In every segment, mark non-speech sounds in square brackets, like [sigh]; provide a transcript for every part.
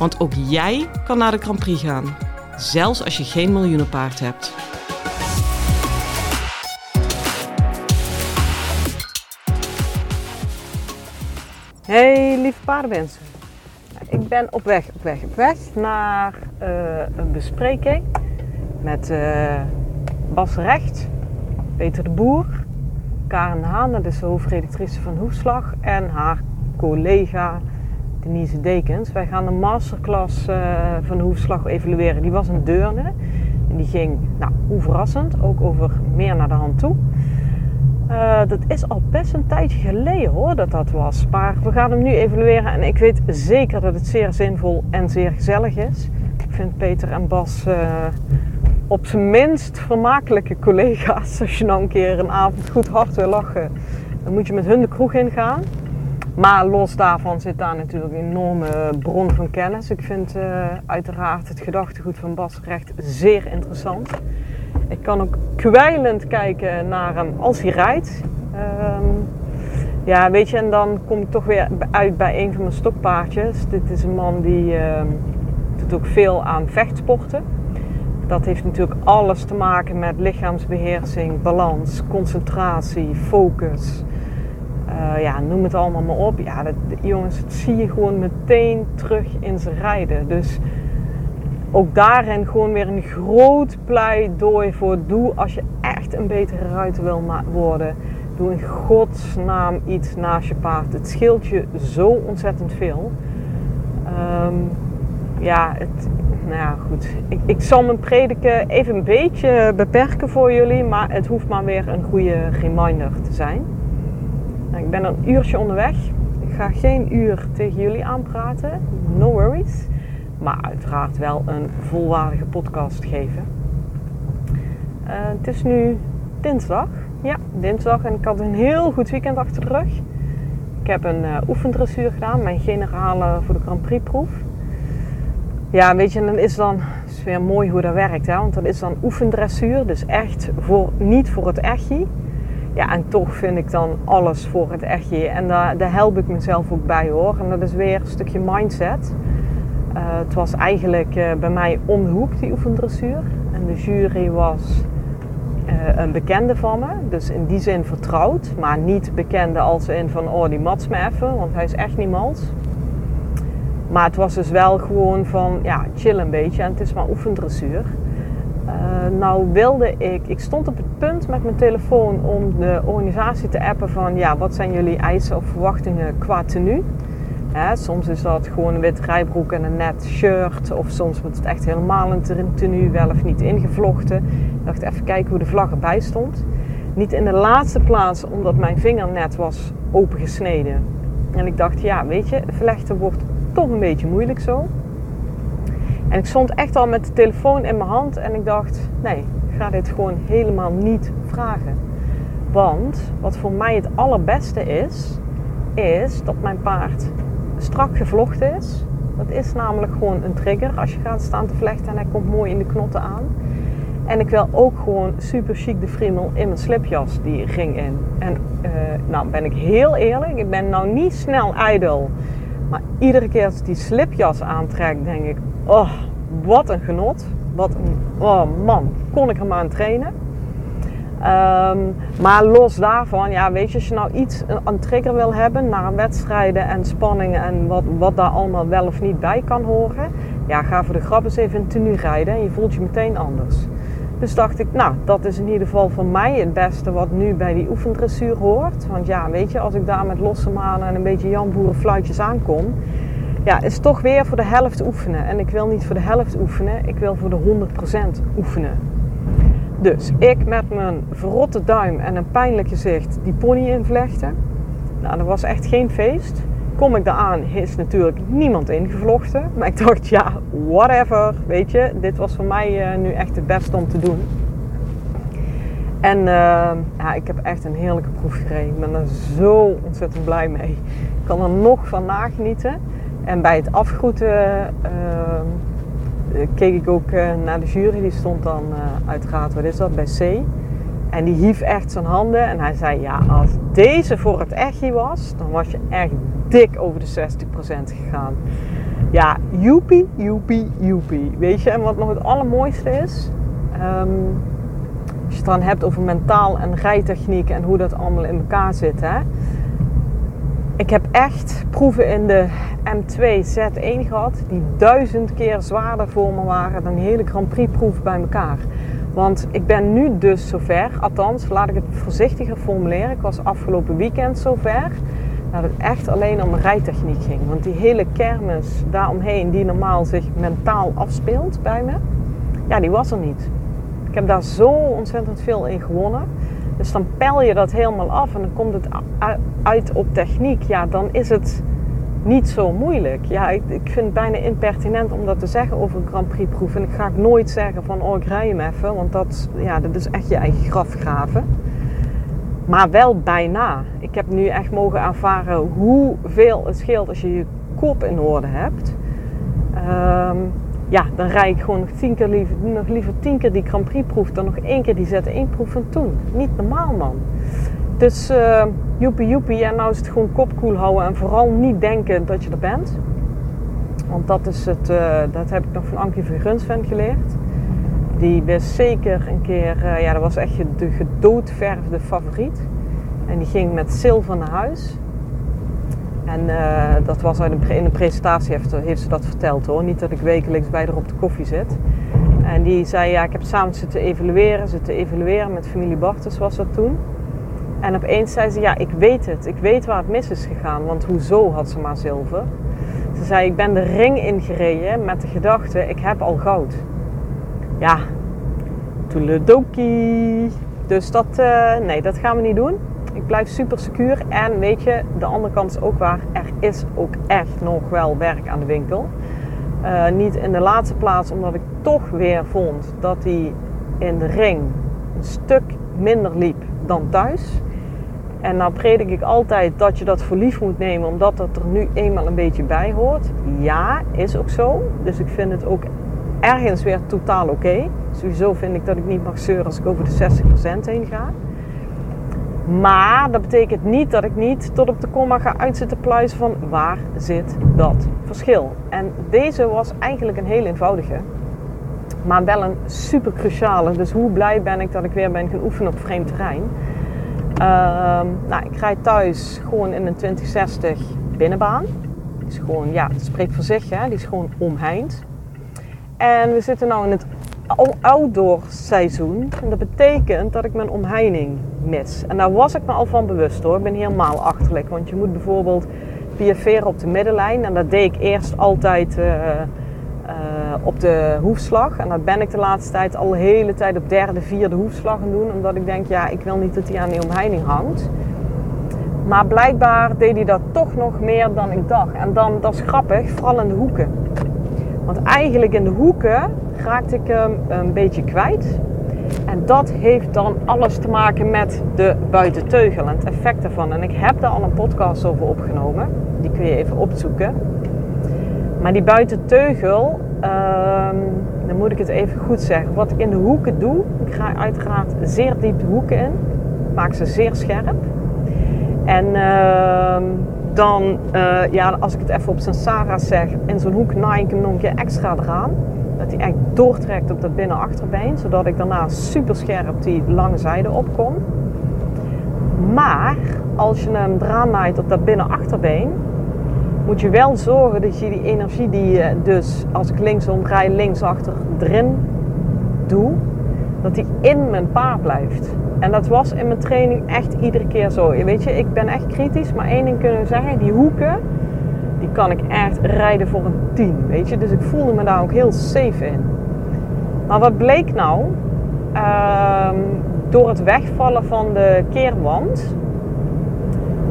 Want ook jij kan naar de Grand Prix gaan, zelfs als je geen miljoenenpaard hebt. Hey lieve paardenmensen. Ik ben op weg, op weg, op weg naar uh, een bespreking met uh, Bas Recht, Peter de Boer, Karen Haan, dat is de hoofdredactrice van Hoefslag, en haar collega Denise Dekens. Wij gaan de masterclass uh, van de Hoefslag evalueren. Die was een Deurne en die ging, nou, hoe verrassend, ook over meer naar de hand toe. Uh, dat is al best een tijdje geleden hoor dat dat was. Maar we gaan hem nu evalueren en ik weet zeker dat het zeer zinvol en zeer gezellig is. Ik vind Peter en Bas uh, op zijn minst vermakelijke collega's. Als je nou een keer een avond goed hard wil lachen, dan moet je met hun de kroeg ingaan. Maar los daarvan zit daar natuurlijk een enorme bron van kennis. Ik vind uh, uiteraard het gedachtegoed van Bas Recht zeer interessant. Ik kan ook kwijlend kijken naar hem als hij rijdt. Um, ja, weet je, en dan kom ik toch weer uit bij een van mijn stokpaardjes. Dit is een man die uh, doet ook veel aan vechtsporten. Dat heeft natuurlijk alles te maken met lichaamsbeheersing, balans, concentratie, focus. Uh, ja, noem het allemaal maar op. Ja, dat, jongens, dat zie je gewoon meteen terug in zijn rijden. Dus ook daarin gewoon weer een groot pleidooi voor doe als je echt een betere ruiter wil worden. Doe in godsnaam iets naast je paard. Het scheelt je zo ontzettend veel. Um, ja, het, nou ja, goed. Ik, ik zal mijn prediken even een beetje beperken voor jullie, maar het hoeft maar weer een goede reminder te zijn. Nou, ik ben een uurtje onderweg. Ik ga geen uur tegen jullie aanpraten. No worries maar uiteraard wel een volwaardige podcast geven. Uh, het is nu dinsdag. Ja, dinsdag en ik had een heel goed weekend achter de rug. Ik heb een uh, oefendressuur gedaan, mijn generale voor de Grand Prix proef. Ja, weet je, dan is dan is weer mooi hoe dat werkt, hè? want dat is dan oefendressuur, dus echt voor, niet voor het echtje. Ja, en toch vind ik dan alles voor het echtje. En daar, help ik mezelf ook bij hoor. En dat is weer een stukje mindset. Uh, het was eigenlijk uh, bij mij om die oefendressuur. En de jury was uh, een bekende van me. Dus in die zin vertrouwd. Maar niet bekende als in van, oh die mats me even. Want hij is echt niet mals. Maar het was dus wel gewoon van, ja, chill een beetje. En het is maar oefendressuur. Nou wilde ik, ik stond op het punt met mijn telefoon om de organisatie te appen van, ja, wat zijn jullie eisen of verwachtingen qua tenue? soms is dat gewoon een wit rijbroek en een net shirt. Of soms moet het echt helemaal een tenue, wel of niet ingevlochten. Ik dacht even kijken hoe de vlag erbij stond. Niet in de laatste plaats omdat mijn vinger net was opengesneden. En ik dacht, ja, weet je, vlechten wordt toch een beetje moeilijk zo. En ik stond echt al met de telefoon in mijn hand en ik dacht, nee, ik ga dit gewoon helemaal niet vragen. Want wat voor mij het allerbeste is, is dat mijn paard strak gevlochten is. Dat is namelijk gewoon een trigger als je gaat staan te vlechten en hij komt mooi in de knotten aan. En ik wil ook gewoon super chic de friemel in mijn slipjas die ging in. En uh, nou ben ik heel eerlijk, ik ben nou niet snel ijdel. Maar iedere keer als ik die slipjas aantrek, denk ik, oh, wat een genot. Wat een, oh man, kon ik maar aan trainen. Um, maar los daarvan, ja, weet je, als je nou iets een trigger wil hebben naar wedstrijden en spanningen en wat, wat daar allemaal wel of niet bij kan horen, ja, ga voor de grap eens even een tenue rijden en je voelt je meteen anders. Dus dacht ik, nou, dat is in ieder geval voor mij het beste wat nu bij die oefendressuur hoort. Want ja, weet je, als ik daar met losse manen en een beetje janboerenfluitjes aankom, ja, is toch weer voor de helft oefenen. En ik wil niet voor de helft oefenen, ik wil voor de 100% oefenen. Dus ik met mijn verrotte duim en een pijnlijk gezicht die pony invlechten. Nou, dat was echt geen feest. Kom ik daar aan, is natuurlijk niemand ingevlochten. Maar ik dacht, ja, whatever, weet je. Dit was voor mij nu echt het beste om te doen. En uh, ja, ik heb echt een heerlijke proef gereden. Ik ben er zo ontzettend blij mee. Ik kan er nog van nagenieten. En bij het afgroeten uh, keek ik ook naar de jury. Die stond dan uiteraard, wat is dat, bij C. En die hief echt zijn handen. En hij zei, ja, als deze voor het echtje was, dan was je echt dik over de 60% gegaan. Ja, joepie, joepie, joepie. Weet je, en wat nog het allermooiste is... Um, als je het dan hebt over mentaal en rijtechniek en hoe dat allemaal in elkaar zit. Hè? Ik heb echt proeven in de M2 Z1 gehad die duizend keer zwaarder voor me waren dan een hele Grand Prix proef bij elkaar. Want ik ben nu dus zover, althans laat ik het voorzichtiger formuleren. Ik was afgelopen weekend zover dat het echt alleen om rijtechniek ging. Want die hele kermis daaromheen die normaal zich mentaal afspeelt bij me, ja die was er niet. Ik heb daar zo ontzettend veel in gewonnen. Dus dan pel je dat helemaal af en dan komt het uit op techniek. Ja, dan is het niet zo moeilijk. Ja, ik, ik vind het bijna impertinent om dat te zeggen over een Grand Prix proef. En ik ga nooit zeggen van oh ik rij hem even. Want dat, ja, dat is echt je eigen graf graven. Maar wel bijna. Ik heb nu echt mogen ervaren hoeveel het scheelt als je je kop in orde hebt. Um, ja, dan rijd ik gewoon nog, tien keer liever, nog liever tien keer die Grand Prix proef dan nog één keer die Z1 proef van toen. Niet normaal man. Dus uh, joepie joepie en nou is het gewoon kopkoel houden en vooral niet denken dat je er bent. Want dat, is het, uh, dat heb ik nog van Ankie van geleerd. Die was zeker een keer, uh, ja dat was echt de gedoodverfde favoriet. En die ging met zilver naar huis. En dat was in een, in een presentatie, heeft, ze dat verteld hoor. Niet dat ik wekelijks bij haar op de koffie zit. En die zei, ja, ik heb samen zitten evalueren, zitten evalueren met familie Bartes was dat toen. En opeens zei ze, ja, ik weet het. Ik weet waar het mis is gegaan, want hoezo had ze maar zilver? Ze zei, ik ben de ring ingereden met de gedachte, ik heb al goud. Ja, toeledoki. Dus dat, uh, nee, dat gaan we niet doen. Ik blijf super secuur. En weet je, de andere kant is ook waar. Er is ook echt nog wel werk aan de winkel. Uh, niet in de laatste plaats omdat ik toch weer vond dat hij in de ring een stuk minder liep dan thuis. En nou predik ik altijd dat je dat voor lief moet nemen, omdat dat er nu eenmaal een beetje bij hoort. Ja, is ook zo. Dus ik vind het ook ergens weer totaal oké. Sowieso vind ik dat ik niet mag zeuren als ik over de 60% heen ga. Maar dat betekent niet dat ik niet tot op de komma ga uitzitten pluizen van waar zit dat verschil. En deze was eigenlijk een heel eenvoudige, maar wel een super cruciale. Dus hoe blij ben ik dat ik weer ben gaan oefenen op vreemd terrein. Uh, nou, ik rijd thuis gewoon in een 2060 binnenbaan. Die is gewoon, ja, het spreekt voor zich, hè? die is gewoon omheind. En we zitten nu in het outdoor seizoen. En dat betekent dat ik mijn omheining mis. En daar was ik me al van bewust hoor. Ik ben helemaal achterlijk. Want je moet bijvoorbeeld piaferen op de middenlijn. En dat deed ik eerst altijd uh, op de hoefslag. En dat ben ik de laatste tijd al de hele tijd op derde, vierde hoefslag gaan doen. Omdat ik denk, ja, ik wil niet dat hij aan die omheining hangt. Maar blijkbaar deed hij dat toch nog meer dan ik dacht. En dan, dat is grappig, vooral in de hoeken. Want eigenlijk in de hoeken raakte ik hem een beetje kwijt. En dat heeft dan alles te maken met de buitenteugel en het effect daarvan. En ik heb daar al een podcast over opgenomen. Die kun je even opzoeken. Maar die buitenteugel, um, dan moet ik het even goed zeggen. Wat ik in de hoeken doe, ik ga uiteraard zeer diep de hoeken in. Maak ze zeer scherp. En uh, dan, uh, ja, als ik het even op zijn Sarah zeg, in zo'n hoek naai ik hem nog een keer extra eraan. Dat hij echt doortrekt op dat binnenachterbeen, zodat ik daarna super scherp die lange zijde opkom. Maar als je hem eraan naait op dat binnenachterbeen, moet je wel zorgen dat je die energie die je dus als ik linksom rij, linksachter erin doe, dat die in mijn paard blijft. En dat was in mijn training echt iedere keer zo. Weet je, ik ben echt kritisch, maar één ding kunnen we zeggen: die hoeken, die kan ik echt rijden voor een 10. Weet je, dus ik voelde me daar ook heel safe in. Maar wat bleek nou? Uh, door het wegvallen van de keerwand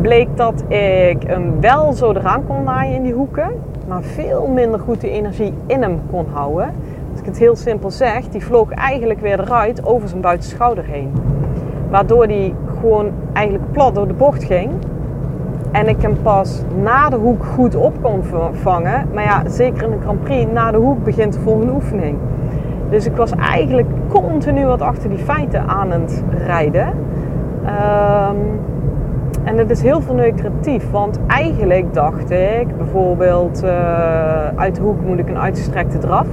bleek dat ik hem wel zo eraan kon naaien in die hoeken, maar veel minder goed de energie in hem kon houden. Als ik het heel simpel zeg, die vloog eigenlijk weer eruit over zijn buitenschouder heen. Waardoor die gewoon eigenlijk plat door de bocht ging. En ik hem pas na de hoek goed op kon vangen. Maar ja, zeker in de Grand Prix, na de hoek begint de volgende oefening. Dus ik was eigenlijk continu wat achter die feiten aan het rijden. Um, en het is heel verneukeratief, want eigenlijk dacht ik bijvoorbeeld uh, uit de hoek moet ik een uitgestrekte draf.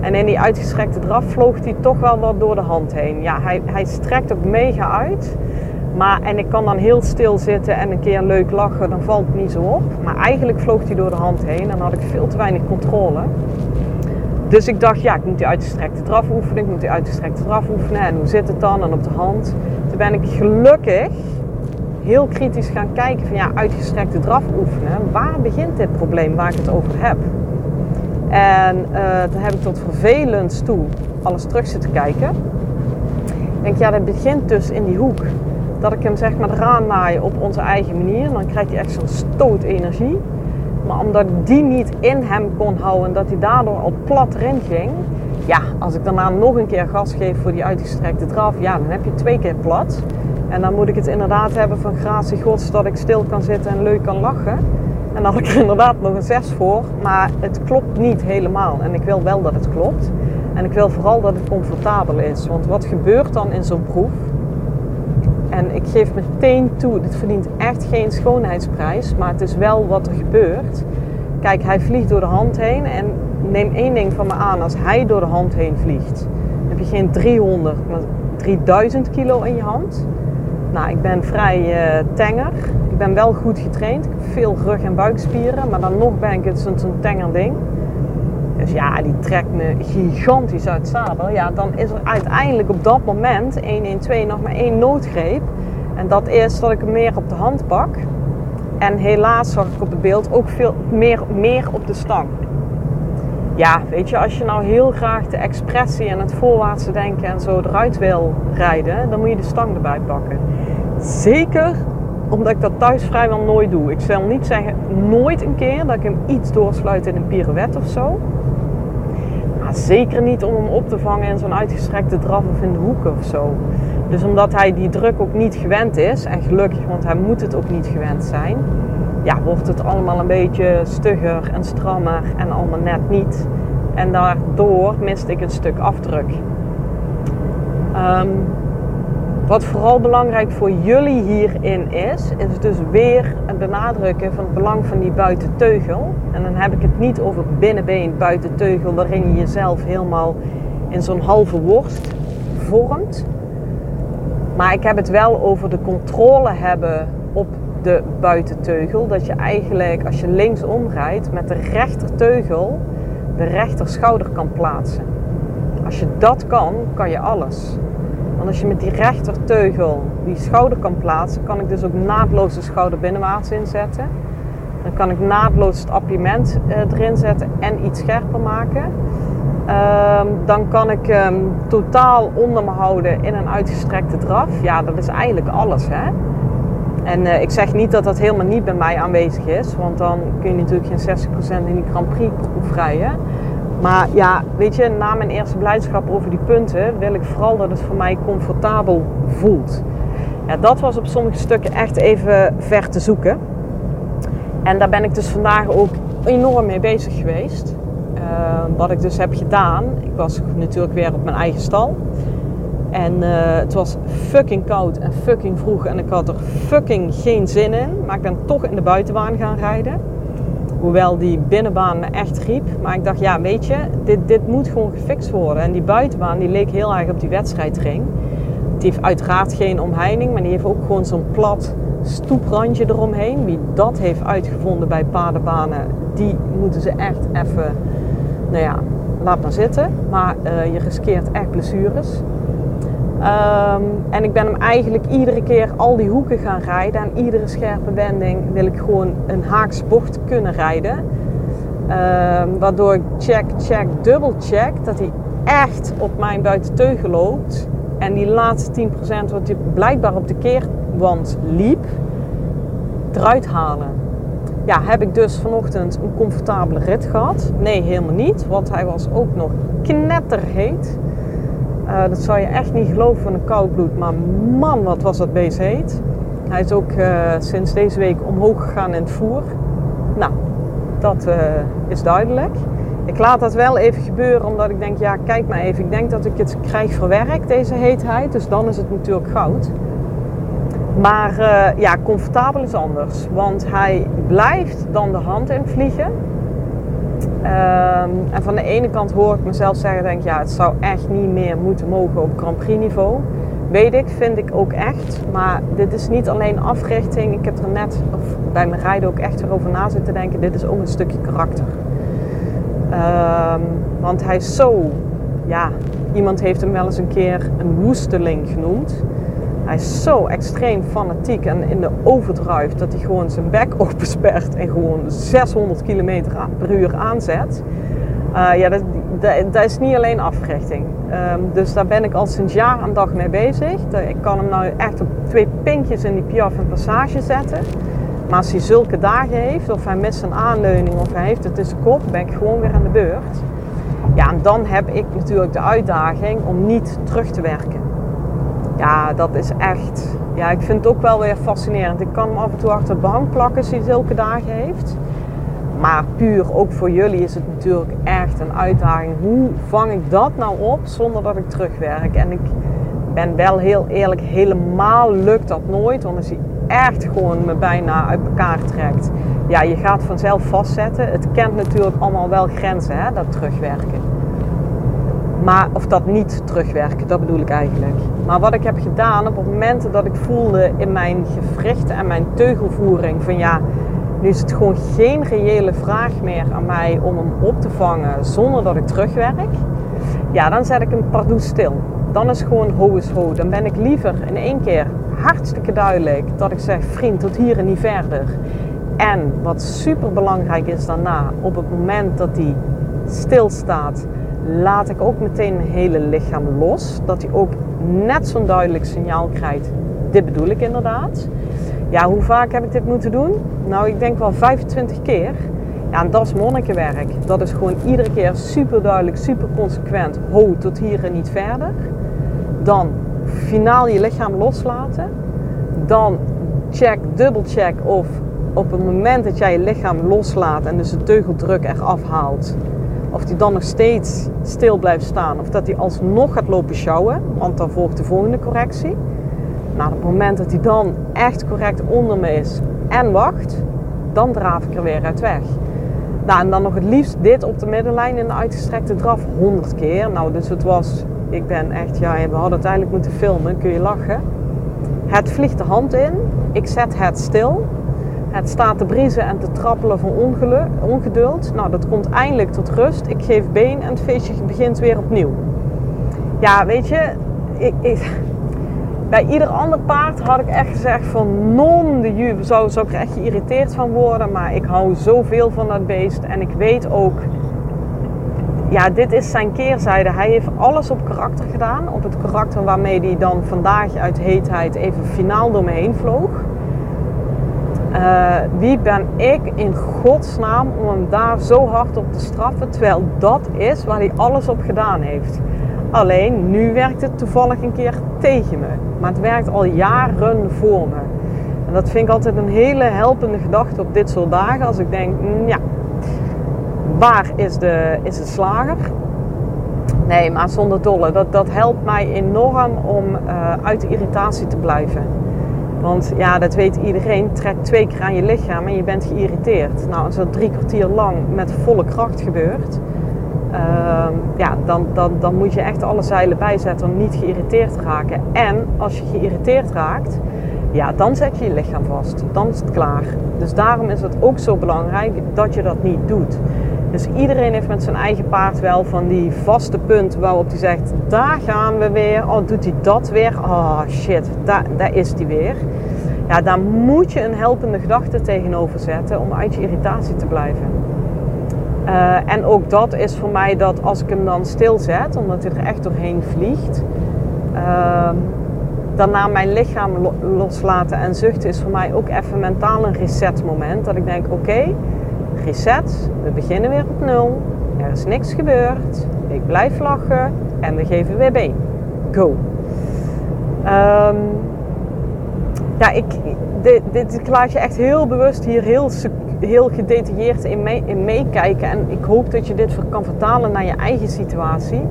En in die uitgestrekte draf vloog hij toch wel wat door de hand heen. Ja, hij, hij strekt ook mega uit. Maar, en ik kan dan heel stil zitten en een keer leuk lachen, dan valt het niet zo op. Maar eigenlijk vloog hij door de hand heen en dan had ik veel te weinig controle. Dus ik dacht, ja, ik moet die uitgestrekte draf oefenen, ik moet die uitgestrekte draf oefenen. En hoe zit het dan? En op de hand. Toen ben ik gelukkig heel kritisch gaan kijken van ja, uitgestrekte draf oefenen. Waar begint dit probleem waar ik het over heb? En uh, dan heb ik tot vervelend toe alles terug zitten kijken. Ik denk, ja, dat begint dus in die hoek. Dat ik hem zeg maar eraan naai op onze eigen manier. Dan krijgt hij echt zo'n stoot energie. Maar omdat ik die niet in hem kon houden, dat hij daardoor al plat erin ging. Ja, als ik daarna nog een keer gas geef voor die uitgestrekte draf, ja, dan heb je twee keer plat. En dan moet ik het inderdaad hebben van gratie gods dat ik stil kan zitten en leuk kan lachen. En dan had ik er [laughs] inderdaad nog een 6 voor. Maar het klopt niet helemaal. En ik wil wel dat het klopt. En ik wil vooral dat het comfortabel is. Want wat gebeurt dan in zo'n proef? En ik geef meteen toe, dit verdient echt geen schoonheidsprijs. Maar het is wel wat er gebeurt. Kijk, hij vliegt door de hand heen. En neem één ding van me aan. Als hij door de hand heen vliegt, heb je geen 300, maar 3000 kilo in je hand. Nou, ik ben vrij uh, tenger. Ik ben wel goed getraind. Ik heb veel rug- en buikspieren. Maar dan nog ben ik het zo'n tenger ding. Dus ja, die trekt me gigantisch uit zadel. Ja, dan is er uiteindelijk op dat moment 112 nog maar één noodgreep. En dat is dat ik hem meer op de hand pak. En helaas zag ik op het beeld ook veel meer, meer op de stang. Ja, weet je, als je nou heel graag de expressie en het voorwaartse denken en zo eruit wil rijden, dan moet je de stang erbij pakken. Zeker omdat ik dat thuis vrijwel nooit doe. Ik zal niet zeggen nooit een keer dat ik hem iets doorsluit in een pirouette of zo. Maar zeker niet om hem op te vangen in zo'n uitgestrekte draf of in de hoeken of zo. Dus omdat hij die druk ook niet gewend is, en gelukkig, want hij moet het ook niet gewend zijn, ja, wordt het allemaal een beetje stugger en strammer en allemaal net niet. En daardoor miste ik een stuk afdruk. Um, wat vooral belangrijk voor jullie hierin is, is dus weer het benadrukken van het belang van die buitenteugel. En dan heb ik het niet over binnenbeen buitenteugel, waarin je jezelf helemaal in zo'n halve worst vormt. Maar ik heb het wel over de controle hebben op de buitenteugel. Dat je eigenlijk als je linksom rijdt met de rechterteugel de rechterschouder kan plaatsen. Als je dat kan, kan je alles. Want als je met die rechterteugel die schouder kan plaatsen, kan ik dus ook naadloos de schouder binnenwaarts inzetten. Dan kan ik naadloos het appiëment uh, erin zetten en iets scherper maken. Ehm, dan kan ik hem totaal onder me houden in een uitgestrekte draf. Ja, dat is eigenlijk alles. Hè? En uh, ik zeg niet dat dat helemaal niet bij mij aanwezig is, want dan kun je natuurlijk geen 60% in die Grand Prix rijden. Maar ja, weet je, na mijn eerste blijdschap over die punten wil ik vooral dat het voor mij comfortabel voelt. Ja, dat was op sommige stukken echt even ver te zoeken. En daar ben ik dus vandaag ook enorm mee bezig geweest. Uh, wat ik dus heb gedaan, ik was natuurlijk weer op mijn eigen stal. En uh, het was fucking koud en fucking vroeg en ik had er fucking geen zin in. Maar ik ben toch in de buitenbaan gaan rijden. Hoewel die binnenbaan me echt riep. Maar ik dacht, ja, weet je, dit, dit moet gewoon gefixt worden. En die buitenbaan die leek heel erg op die wedstrijdring. Die heeft uiteraard geen omheining, maar die heeft ook gewoon zo'n plat stoeprandje eromheen. Wie dat heeft uitgevonden bij padenbanen, die moeten ze echt even, nou ja, laat maar zitten. Maar uh, je riskeert echt blessures. Um, en ik ben hem eigenlijk iedere keer al die hoeken gaan rijden. En iedere scherpe wending wil ik gewoon een haaks bocht kunnen rijden. Um, waardoor ik check, check, dubbel check dat hij echt op mijn buitenteugel loopt. En die laatste 10% wat hij blijkbaar op de keerwand liep, eruit halen. Ja, heb ik dus vanochtend een comfortabele rit gehad? Nee, helemaal niet. Want hij was ook nog knetterheet. Uh, dat zou je echt niet geloven van een koud bloed. Maar man, wat was dat beest heet. Hij is ook uh, sinds deze week omhoog gegaan in het voer. Nou, dat uh, is duidelijk. Ik laat dat wel even gebeuren, omdat ik denk, ja, kijk maar even. Ik denk dat ik het krijg verwerkt, deze heetheid. Dus dan is het natuurlijk goud. Maar ja, comfortabel is anders. Want hij blijft dan de hand in vliegen. Um, en van de ene kant hoor ik mezelf zeggen, denk ja, het zou echt niet meer moeten mogen op Grand Prix niveau. Weet ik, vind ik ook echt. Maar dit is niet alleen africhting. Ik heb er net of bij mijn rijden ook echt weer over na zitten denken. Dit is ook een stukje karakter. Um, want hij is zo, ja, iemand heeft hem wel eens een keer een woesteling genoemd. Hij is zo extreem fanatiek en in de overdrive dat hij gewoon zijn bek [laughs] openspert en gewoon 600 km per uur aanzet. Uh, ja, dat, dat, is niet alleen africhting. Um, dus daar ben ik al sinds jaar aan dag mee bezig. Ik kan hem nou echt op twee pinkjes in die piaf en passage zetten. Maar als hij zulke dagen heeft, of hij mist een aanleuning of hij heeft het in zijn kop, ben ik gewoon weer aan de beurt. Ja, en dan heb ik natuurlijk de uitdaging om niet terug te werken. Ja, dat is echt. Ja, ik vind het ook wel weer fascinerend. Ik kan hem af en toe achter het behang plakken als hij zulke dagen heeft. Maar puur ook voor jullie is het natuurlijk echt een uitdaging. Hoe vang ik dat nou op zonder dat ik terugwerk? En ik ben wel heel eerlijk, helemaal lukt dat nooit. Want als hij echt gewoon me bijna uit elkaar trekt. Ja, je gaat vanzelf vastzetten. Het kent natuurlijk allemaal wel grenzen, hè, dat terugwerken. Maar, of dat niet terugwerken, dat bedoel ik eigenlijk. Maar wat ik heb gedaan op het moment dat ik voelde in mijn gewrichten en mijn teugelvoering van ja, nu is het gewoon geen reële vraag meer aan mij om hem op te vangen zonder dat ik terugwerk. Ja, dan zet ik hem pardoes stil. Dan is gewoon ho is ho. Dan ben ik liever in één keer hartstikke duidelijk dat ik zeg vriend tot hier en niet verder. En wat super belangrijk is daarna, op het moment dat hij stilstaat, laat ik ook meteen mijn hele lichaam los. Dat hij ook net zo'n duidelijk signaal krijgt. Dit bedoel ik inderdaad. Ja, hoe vaak heb ik dit moeten doen? Nou, ik denk wel 25 keer. Ja, en dat is monnikenwerk. Dat is gewoon iedere keer super duidelijk, super consequent. Ho, tot hier en niet verder. Dan finaal je lichaam loslaten. Dan check, dubbelcheck of op het moment dat jij je lichaam loslaat en dus de teugeldruk eraf haalt, of die dan nog steeds stil blijft staan of dat hij alsnog gaat lopen sjouwen, want dan volgt de volgende correctie. Nou, op het moment dat hij dan echt correct onder me is en wacht, dan draaf ik er weer uit weg. Nou, en dan nog het liefst dit op de middenlijn in de uitgestrekte draf 100 keer. Nou, dus het was, ik ben echt, ja, we hadden het eigenlijk moeten filmen, kun je lachen. Het vliegt de hand in, ik zet het stil. Het staat te briezen en te trappelen van ongeduld. Nou, dat komt eindelijk tot rust. Ik geef been en het feestje begint weer opnieuw. Ja, weet je, ik, ik bij ieder ander paard had ik echt gezegd van non de ju. Zou, zou ik er echt geïrriteerd van worden. Maar ik hou zoveel van dat beest. En ik weet ook, ja, dit is zijn keerzijde. Hij heeft alles op karakter gedaan. Op het karakter waarmee hij dan vandaag uit heetheid even finaal door me heen vloog. Uh, wie ben ik in godsnaam om hem daar zo hard op te straffen, terwijl dat is waar hij alles op gedaan heeft. Alleen nu werkt het toevallig een keer tegen me, maar het werkt al jaren voor me. En dat vind ik altijd een hele helpende gedachte op dit soort dagen. Als ik denk, mm, ja, waar is de, is de slager? Nee, maar zonder dolle. Dat, dat helpt mij enorm om uh, uit de irritatie te blijven. Want ja, dat weet iedereen. Trek twee keer aan je lichaam en je bent geïrriteerd. Nou, als dat drie kwartier lang met volle kracht gebeurt, uh, ja, dan, dan, dan moet je echt alle zeilen bijzetten om niet geïrriteerd te raken. En als je geïrriteerd raakt, ja, dan zet je je lichaam vast. Dan is het klaar. Dus daarom is het ook zo belangrijk dat je dat niet doet. Dus iedereen heeft met zijn eigen paard wel van die vaste punten waarop hij zegt: daar gaan we weer. Oh, doet hij dat weer? Oh shit, daar, daar is hij weer. Ja, daar moet je een helpende gedachte tegenover zetten om uit je irritatie te blijven. Uh, en ook dat is voor mij dat als ik hem dan stilzet, omdat hij er echt doorheen vliegt, uh, daarna mijn lichaam loslaten en zuchten is voor mij ook even mentaal een reset moment. Dat ik denk, oké, reset, we beginnen weer op nul. Er is niks gebeurd. Ik blijf lachen en we geven weer been. Go. Um, ja, ik, dit, dit, ik laat je echt heel bewust hier heel, heel gedetailleerd in, mee, in meekijken. En ik hoop dat je dit kan vertalen naar je eigen situatie.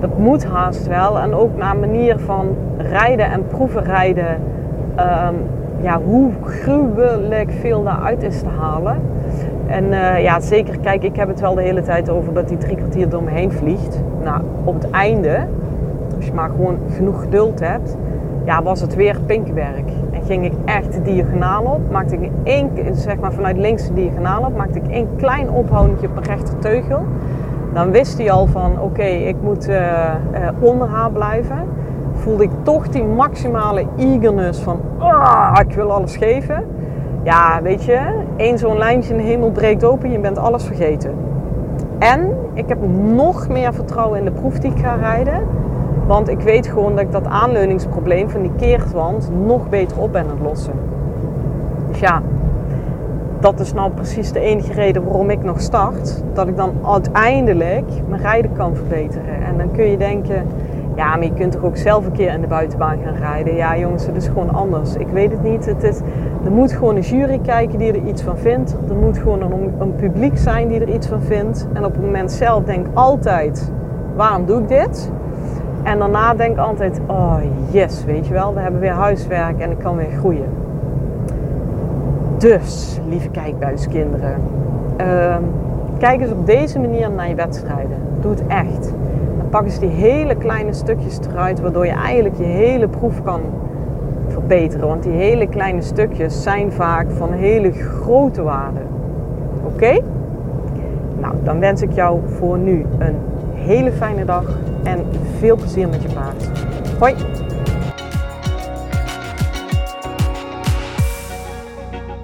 Dat moet haast wel. En ook naar manier van rijden en proeven rijden. Um, ja, hoe gruwelijk veel daaruit is te halen. En uh, ja, zeker, kijk, ik heb het wel de hele tijd over dat die drie kwartier door me heen vliegt. Nou, op het einde, als je maar gewoon genoeg geduld hebt, ja, was het weer pinkwerk. En ging ik echt de diagonaal op, maakte ik één, zeg maar vanuit links de diagonaal op, maakte ik één klein ophouding op mijn rechterteugel. Dan wist hij al van, oké, ik moet uh, uh, onder haar blijven. Voelde ik toch die maximale eagerness van, ah, ik wil alles geven. Ja, weet je, één zo'n lijntje in de hemel breekt open, je bent alles vergeten. En ik heb nog meer vertrouwen in de proef die ik ga rijden. Want ik weet gewoon dat ik dat aanleuningsprobleem van die keertwand nog beter op ben aan het lossen. Dus ja, dat is nou precies de enige reden waarom ik nog start. Dat ik dan uiteindelijk mijn rijden kan verbeteren. En dan kun je denken, ja, maar je kunt toch ook zelf een keer in de buitenbaan gaan rijden. Ja, jongens, het is gewoon anders. Ik weet het niet. Het is, er moet gewoon een jury kijken die er iets van vindt. Er moet gewoon een, publiek zijn die er iets van vindt. En op het moment zelf denk altijd, waarom doe ik dit? En daarna denk ik altijd, oh yes, weet je wel, we hebben weer huiswerk en ik kan weer groeien. Dus, lieve kijkbuiskinderen, uh, kijk eens op deze manier naar je wedstrijden. Doe het echt. Dan pak eens die hele kleine stukjes eruit, waardoor je eigenlijk je hele proef kan verbeteren. Want die hele kleine stukjes zijn vaak van hele grote waarde. Oké? Nou, dan wens ik jou voor nu een hele fijne dag en veel plezier met je paard. Hoi!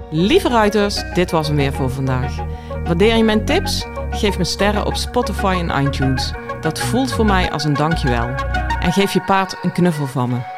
Lieve ruiters, dit was hem weer voor vandaag. Waardeer je mijn tips? Geef me sterren op Spotify en iTunes. Dat voelt voor mij als een dankjewel. En geef je paard een knuffel van me.